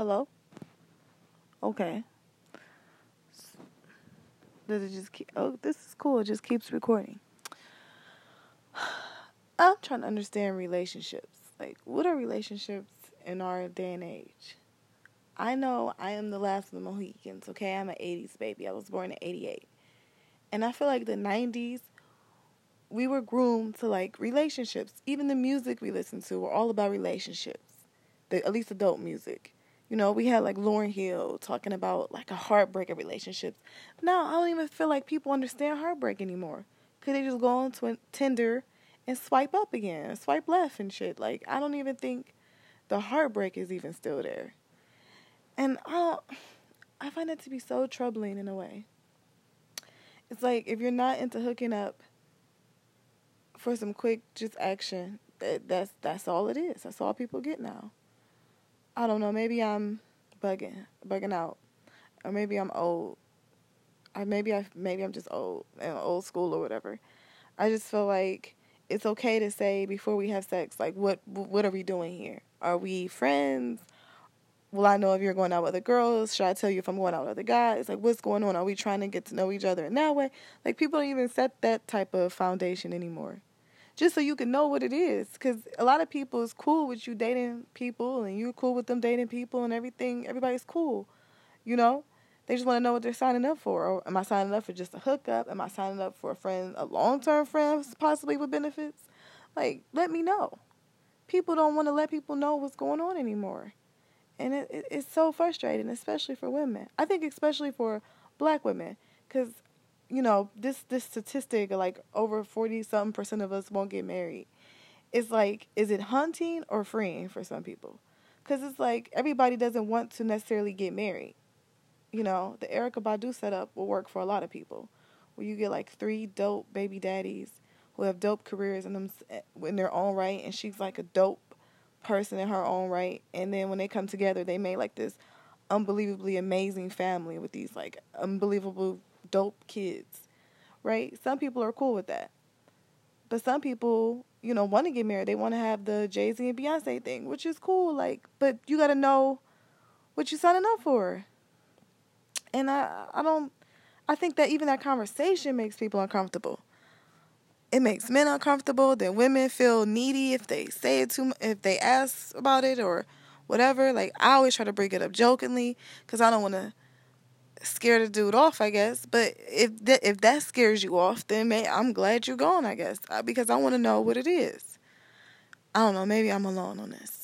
Hello? Okay. Does it just keep. Oh, this is cool. It just keeps recording. I'm trying to understand relationships. Like, what are relationships in our day and age? I know I am the last of the Mohicans, okay? I'm an 80s baby. I was born in 88. And I feel like the 90s, we were groomed to like relationships. Even the music we listened to were all about relationships, the, at least adult music. You know, we had like Lauryn Hill talking about like a heartbreak of relationships. Now I don't even feel like people understand heartbreak anymore. Cause they just go on to Tinder and swipe up again, swipe left and shit. Like I don't even think the heartbreak is even still there. And I don't, I find it to be so troubling in a way. It's like if you're not into hooking up for some quick just action, that that's that's all it is. That's all people get now. I don't know, maybe I'm bugging bugging out. Or maybe I'm old. Or maybe I maybe I'm just old and old school or whatever. I just feel like it's okay to say before we have sex, like what what are we doing here? Are we friends? Will I know if you're going out with other girls? Should I tell you if I'm going out with other guys? Like what's going on? Are we trying to get to know each other in that way? Like people don't even set that type of foundation anymore. Just so you can know what it is. Because a lot of people is cool with you dating people and you're cool with them dating people and everything. Everybody's cool. You know? They just want to know what they're signing up for. Or am I signing up for just a hookup? Am I signing up for a friend, a long term friend, possibly with benefits? Like, let me know. People don't want to let people know what's going on anymore. And it, it, it's so frustrating, especially for women. I think, especially for black women, because, you know, this, this statistic, like over 40 something percent of us won't get married. It's like, is it hunting or freeing for some people? Because it's like everybody doesn't want to necessarily get married you know, the Erykah Badu setup will work for a lot of people, where you get like three dope baby daddies who have dope careers in them in their own right, and she's like a dope person in her own right, and then when they come together, they make like this unbelievably amazing family with these like unbelievable dope kids, right? Some people are cool with that, but some people, you know, want to get married. They want to have the Jay Z and Beyonce thing, which is cool, like, but you got to know what you're signing up for and I I don't I think that even that conversation makes people uncomfortable. It makes men uncomfortable. Then women feel needy if they say it too if they ask about it or whatever. Like I always try to bring it up jokingly because I don't want to scare the dude off. I guess, but if that if that scares you off, then may, I'm glad you're gone. I guess uh, because I want to know what it is. I don't know. Maybe I'm alone on this.